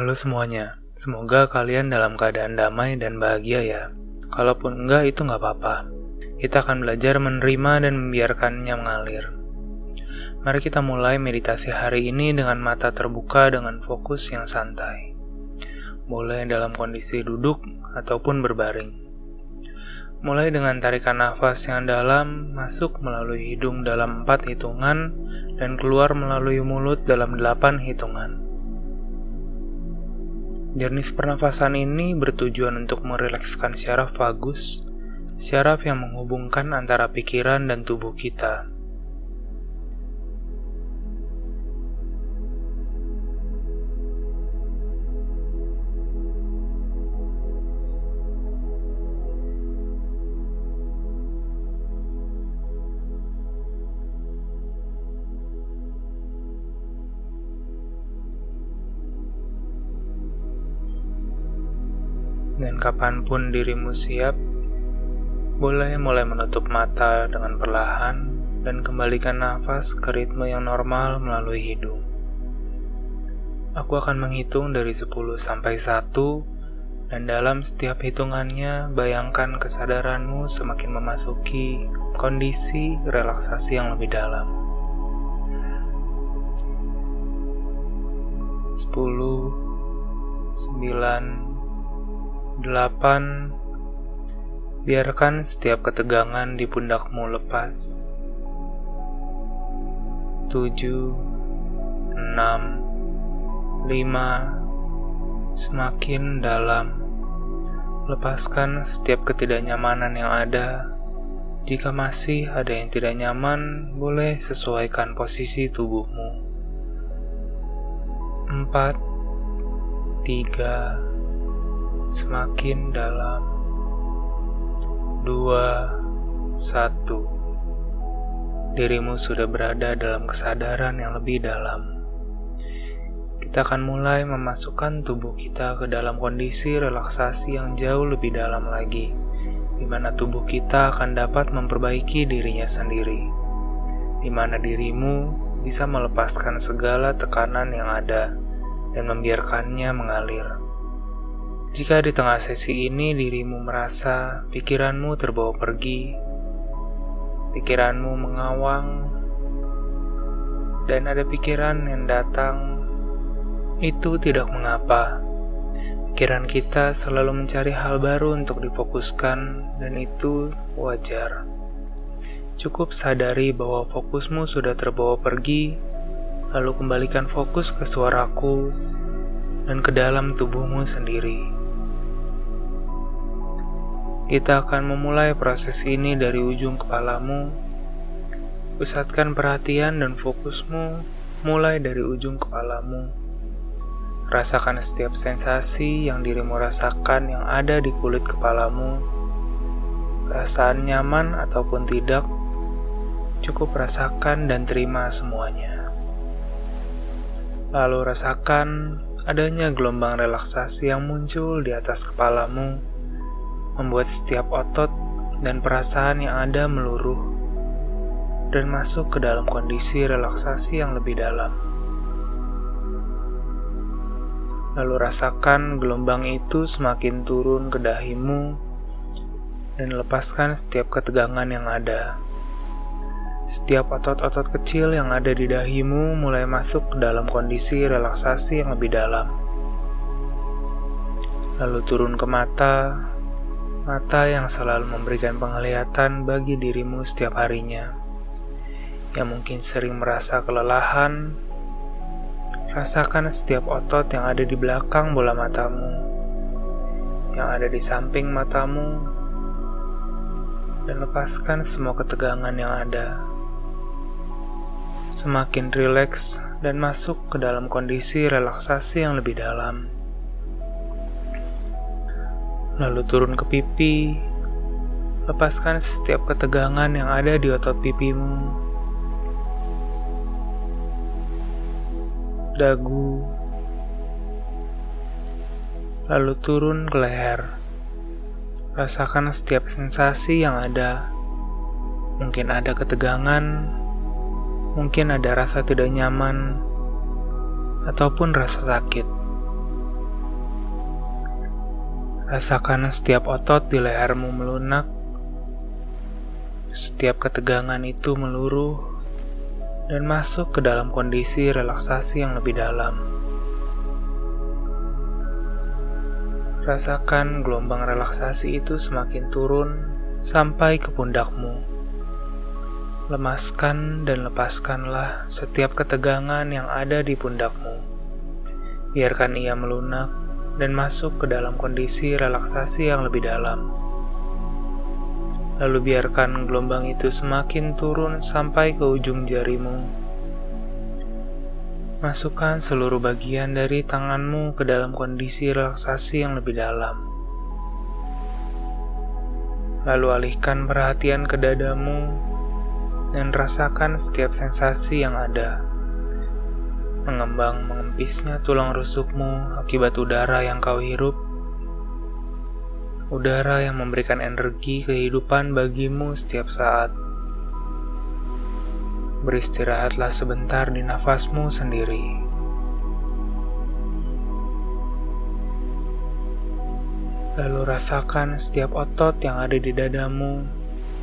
Halo semuanya, semoga kalian dalam keadaan damai dan bahagia ya. Kalaupun enggak, itu nggak apa-apa. Kita akan belajar menerima dan membiarkannya mengalir. Mari kita mulai meditasi hari ini dengan mata terbuka dengan fokus yang santai. Boleh dalam kondisi duduk ataupun berbaring. Mulai dengan tarikan nafas yang dalam, masuk melalui hidung dalam empat hitungan, dan keluar melalui mulut dalam delapan hitungan. Jernih pernafasan ini bertujuan untuk merilekskan syaraf vagus, syaraf yang menghubungkan antara pikiran dan tubuh kita. Kapan pun dirimu siap, boleh mulai menutup mata dengan perlahan dan kembalikan nafas ke ritme yang normal melalui hidung. Aku akan menghitung dari 10 sampai 1 dan dalam setiap hitungannya bayangkan kesadaranmu semakin memasuki kondisi relaksasi yang lebih dalam. 10 9 8. Biarkan setiap ketegangan di pundakmu lepas. 7 6 5 Semakin dalam. Lepaskan setiap ketidaknyamanan yang ada. Jika masih ada yang tidak nyaman, boleh sesuaikan posisi tubuhmu. 4 3 semakin dalam. Dua, satu. Dirimu sudah berada dalam kesadaran yang lebih dalam. Kita akan mulai memasukkan tubuh kita ke dalam kondisi relaksasi yang jauh lebih dalam lagi, di mana tubuh kita akan dapat memperbaiki dirinya sendiri, di mana dirimu bisa melepaskan segala tekanan yang ada dan membiarkannya mengalir. Jika di tengah sesi ini dirimu merasa pikiranmu terbawa pergi, pikiranmu mengawang, dan ada pikiran yang datang, itu tidak mengapa. Pikiran kita selalu mencari hal baru untuk difokuskan, dan itu wajar. Cukup sadari bahwa fokusmu sudah terbawa pergi, lalu kembalikan fokus ke suaraku dan ke dalam tubuhmu sendiri. Kita akan memulai proses ini dari ujung kepalamu. Pusatkan perhatian dan fokusmu mulai dari ujung kepalamu. Rasakan setiap sensasi yang dirimu rasakan yang ada di kulit kepalamu. Perasaan nyaman ataupun tidak, cukup rasakan dan terima semuanya. Lalu rasakan adanya gelombang relaksasi yang muncul di atas kepalamu membuat setiap otot dan perasaan yang ada meluruh dan masuk ke dalam kondisi relaksasi yang lebih dalam. Lalu rasakan gelombang itu semakin turun ke dahimu dan lepaskan setiap ketegangan yang ada. Setiap otot-otot kecil yang ada di dahimu mulai masuk ke dalam kondisi relaksasi yang lebih dalam. Lalu turun ke mata, mata yang selalu memberikan penglihatan bagi dirimu setiap harinya, yang mungkin sering merasa kelelahan. Rasakan setiap otot yang ada di belakang bola matamu, yang ada di samping matamu, dan lepaskan semua ketegangan yang ada. Semakin rileks dan masuk ke dalam kondisi relaksasi yang lebih dalam lalu turun ke pipi. Lepaskan setiap ketegangan yang ada di otot pipimu. Dagu. Lalu turun ke leher. Rasakan setiap sensasi yang ada. Mungkin ada ketegangan, mungkin ada rasa tidak nyaman, ataupun rasa sakit. Rasakan setiap otot di lehermu melunak, setiap ketegangan itu meluruh dan masuk ke dalam kondisi relaksasi yang lebih dalam. Rasakan gelombang relaksasi itu semakin turun sampai ke pundakmu. Lemaskan dan lepaskanlah setiap ketegangan yang ada di pundakmu. Biarkan ia melunak dan masuk ke dalam kondisi relaksasi yang lebih dalam. Lalu biarkan gelombang itu semakin turun sampai ke ujung jarimu. Masukkan seluruh bagian dari tanganmu ke dalam kondisi relaksasi yang lebih dalam. Lalu alihkan perhatian ke dadamu dan rasakan setiap sensasi yang ada. Mengembang mengempisnya tulang rusukmu akibat udara yang kau hirup. Udara yang memberikan energi kehidupan bagimu setiap saat. Beristirahatlah sebentar di nafasmu sendiri. Lalu rasakan setiap otot yang ada di dadamu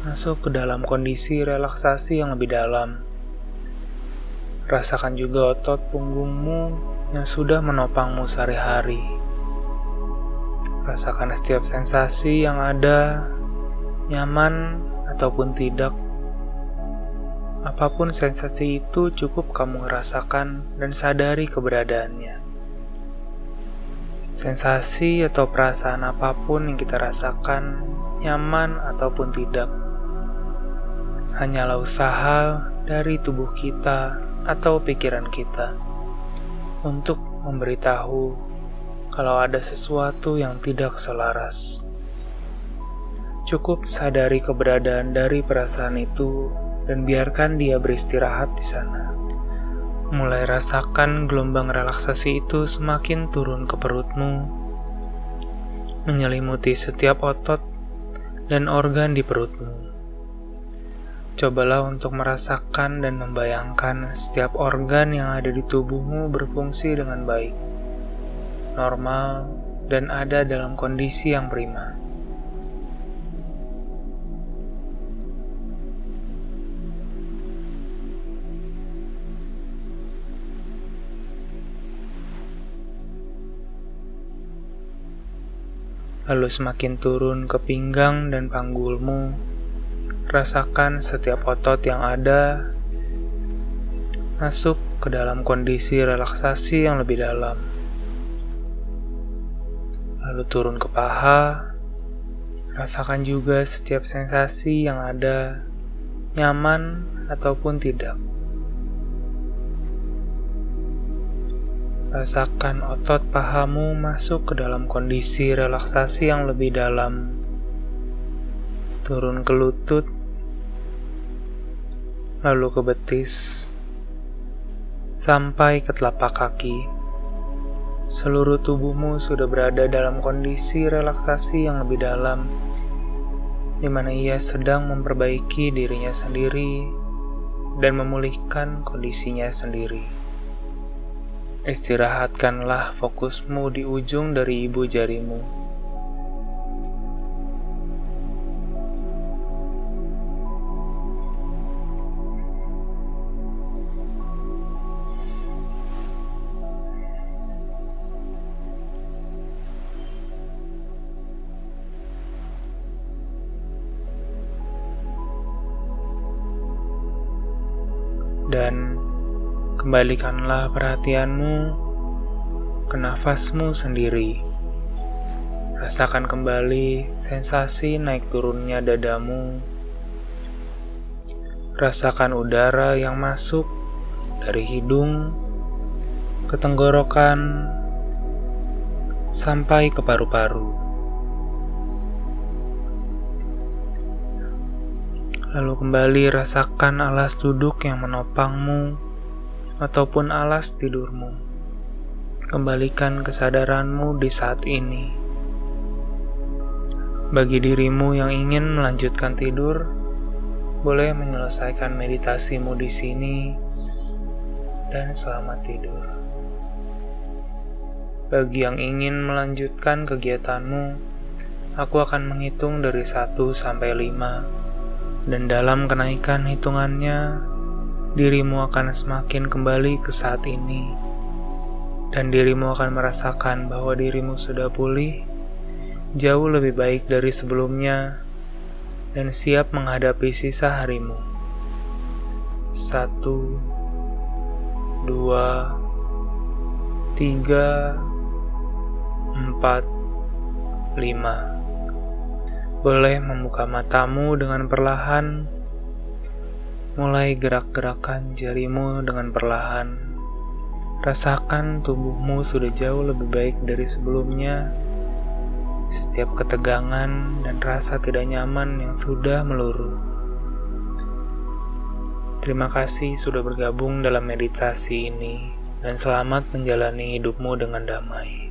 masuk ke dalam kondisi relaksasi yang lebih dalam. Rasakan juga otot punggungmu yang sudah menopangmu sehari-hari. Rasakan setiap sensasi yang ada, nyaman ataupun tidak. Apa pun sensasi itu cukup kamu rasakan dan sadari keberadaannya. Sensasi atau perasaan apa pun yang kita rasakan, nyaman ataupun tidak, hanyalah usaha dari tubuh kita atau pikiran kita untuk memberitahu kalau ada sesuatu yang tidak selaras. Cukup sadari keberadaan dari perasaan itu dan biarkan dia beristirahat di sana. Mulai rasakan gelombang relaksasi itu semakin turun ke perutmu, menyelimuti setiap otot dan organ di perutmu. Cobalah untuk merasakan dan membayangkan setiap organ yang ada di tubuhmu berfungsi dengan baik, normal, dan ada dalam kondisi yang prima. Lalu semakin turun ke pinggang dan panggulmu, Rasakan setiap otot yang ada masuk ke dalam kondisi relaksasi yang lebih dalam. Lalu turun ke paha, rasakan juga setiap sensasi yang ada, nyaman ataupun tidak. Rasakan otot pahamu masuk ke dalam kondisi relaksasi yang lebih dalam. Turun ke lutut, lalu ke betis, sampai ke telapak kaki. Seluruh tubuhmu sudah berada dalam kondisi relaksasi yang lebih dalam, di mana ia sedang memperbaiki dirinya sendiri dan memulihkan kondisinya sendiri. Istirahatkanlah fokusmu di ujung dari ibu jarimu kembalikanlah perhatianmu ke nafasmu sendiri. Rasakan kembali sensasi naik turunnya dadamu. Rasakan udara yang masuk dari hidung ke tenggorokan sampai ke paru-paru. Lalu kembali rasakan alas duduk yang menopangmu ataupun alas tidurmu. Kembalikan kesadaranmu di saat ini. Bagi dirimu yang ingin melanjutkan tidur, boleh menyelesaikan meditasimu di sini dan selamat tidur. Bagi yang ingin melanjutkan kegiatanmu, aku akan menghitung dari 1 sampai 5. Dan dalam kenaikan hitungannya, dirimu akan semakin kembali ke saat ini. Dan dirimu akan merasakan bahwa dirimu sudah pulih, jauh lebih baik dari sebelumnya, dan siap menghadapi sisa harimu. Satu, dua, tiga, empat, lima. Boleh membuka matamu dengan perlahan, mulai gerak-gerakan jarimu dengan perlahan. Rasakan tubuhmu sudah jauh lebih baik dari sebelumnya. Setiap ketegangan dan rasa tidak nyaman yang sudah meluruh. Terima kasih sudah bergabung dalam meditasi ini, dan selamat menjalani hidupmu dengan damai.